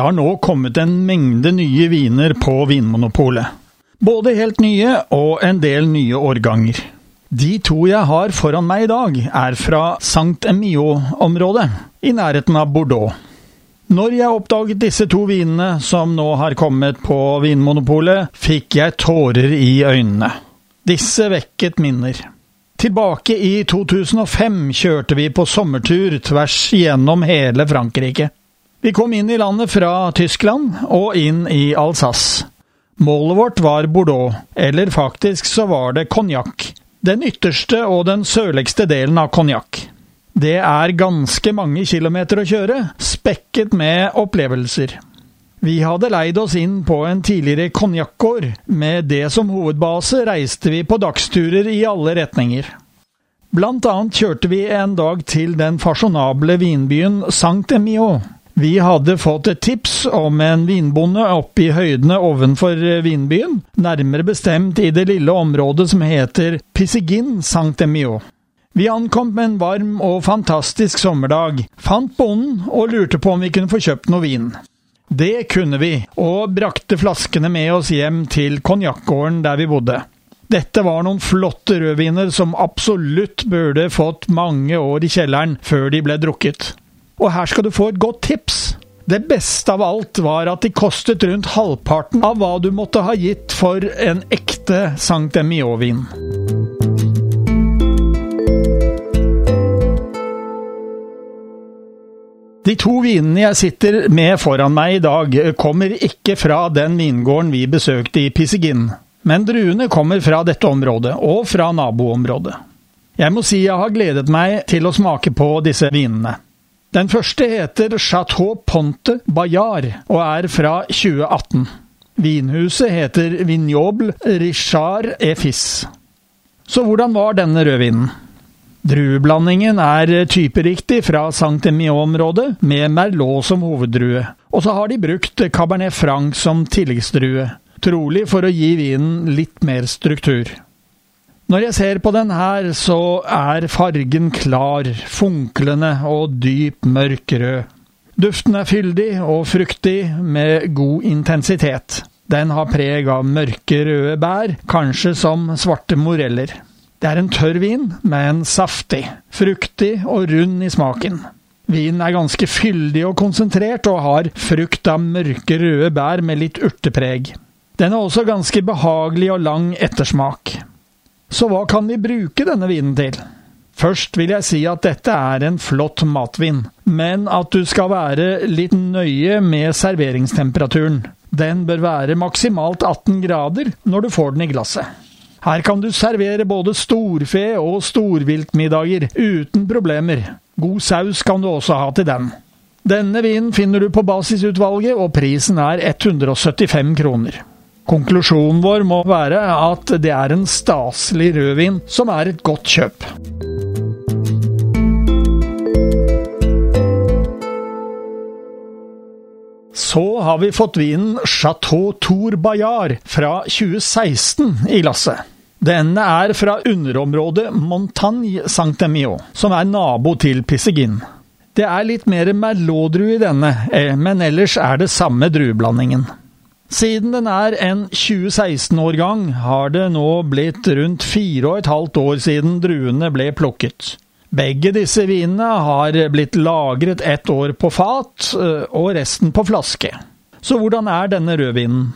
Det har nå kommet en mengde nye viner på Vinmonopolet. Både helt nye og en del nye årganger. De to jeg har foran meg i dag, er fra Sankt Emio-området, i nærheten av Bordeaux. Når jeg oppdaget disse to vinene som nå har kommet på Vinmonopolet, fikk jeg tårer i øynene. Disse vekket minner. Tilbake i 2005 kjørte vi på sommertur tvers gjennom hele Frankrike. Vi kom inn i landet fra Tyskland og inn i Alsace. Målet vårt var Bordeaux, eller faktisk så var det konjakk. Den ytterste og den sørligste delen av konjakk. Det er ganske mange kilometer å kjøre, spekket med opplevelser. Vi hadde leid oss inn på en tidligere konjakkgård. Med det som hovedbase reiste vi på dagsturer i alle retninger. Blant annet kjørte vi en dag til den fasjonable vinbyen Saint-Emio. Vi hadde fått et tips om en vinbonde oppe i høydene ovenfor vinbyen, nærmere bestemt i det lille området som heter Pisigin Saint-Emio. Vi ankom en varm og fantastisk sommerdag, fant bonden og lurte på om vi kunne få kjøpt noe vin. Det kunne vi, og brakte flaskene med oss hjem til konjakkgården der vi bodde. Dette var noen flotte rødviner som absolutt burde fått mange år i kjelleren før de ble drukket. Og her skal du få et godt tips. Det beste av alt var at de kostet rundt halvparten av hva du måtte ha gitt for en ekte Sankt Emio-vin. De to vinene jeg sitter med foran meg i dag, kommer ikke fra den vingården vi besøkte i Pisigin, men druene kommer fra dette området, og fra naboområdet. Jeg må si jeg har gledet meg til å smake på disse vinene. Den første heter Chateau Ponte Bayard og er fra 2018. Vinhuset heter Vignoble Richard-Efis. Så hvordan var denne rødvinen? Drueblandingen er typeriktig fra Saint-Emilion-området, med Merlot som hoveddrue. Og så har de brukt Cabernet Franc som tilleggsdrue, trolig for å gi vinen litt mer struktur. Når jeg ser på den her, så er fargen klar, funklende og dyp mørkrød. Duften er fyldig og fruktig, med god intensitet. Den har preg av mørke røde bær, kanskje som svarte moreller. Det er en tørr vin, men saftig, fruktig og rund i smaken. Vinen er ganske fyldig og konsentrert, og har frukt av mørke røde bær med litt urtepreg. Den er også ganske behagelig og lang ettersmak. Så hva kan vi bruke denne vinen til? Først vil jeg si at dette er en flott matvin, men at du skal være litt nøye med serveringstemperaturen. Den bør være maksimalt 18 grader når du får den i glasset. Her kan du servere både storfe og storviltmiddager uten problemer. God saus kan du også ha til den. Denne vinen finner du på basisutvalget, og prisen er 175 kroner. Konklusjonen vår må være at det er en staselig rødvin som er et godt kjøp. Så har vi fått vinen Chateau Tour Bayard fra 2016 i glasset. Denne er fra underområdet Montagne Saint-Emio, som er nabo til Pisegin. Det er litt mer merlot-drue i denne, eh, men ellers er det samme drueblandingen. Siden den er en 2016-årgang, har det nå blitt rundt fire og et halvt år siden druene ble plukket. Begge disse vinene har blitt lagret ett år på fat, eh, og resten på flaske. Så hvordan er denne rødvinen?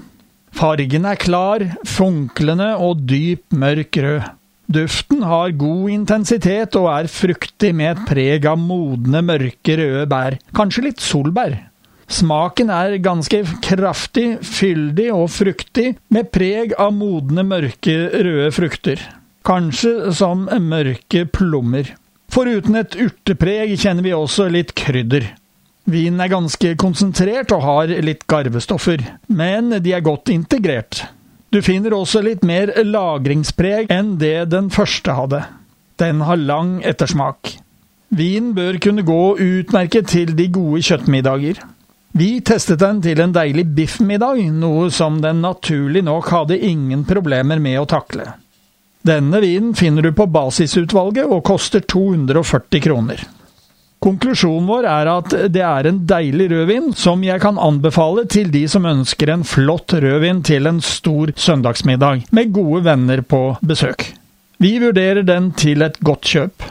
Fargen er klar, funklende og dyp mørk rød. Duften har god intensitet og er fruktig med et preg av modne, mørke røde bær, kanskje litt solbær. Smaken er ganske kraftig, fyldig og fruktig, med preg av modne, mørke, røde frukter. Kanskje som mørke plommer. Foruten et urtepreg kjenner vi også litt krydder. Vinen er ganske konsentrert og har litt garvestoffer, men de er godt integrert. Du finner også litt mer lagringspreg enn det den første hadde. Den har lang ettersmak. Vin bør kunne gå utmerket til de gode kjøttmiddager. Vi testet den til en deilig biffmiddag, noe som den naturlig nok hadde ingen problemer med å takle. Denne vinen finner du på basisutvalget og koster 240 kroner. Konklusjonen vår er at det er en deilig rødvin som jeg kan anbefale til de som ønsker en flott rødvin til en stor søndagsmiddag, med gode venner på besøk. Vi vurderer den til et godt kjøp.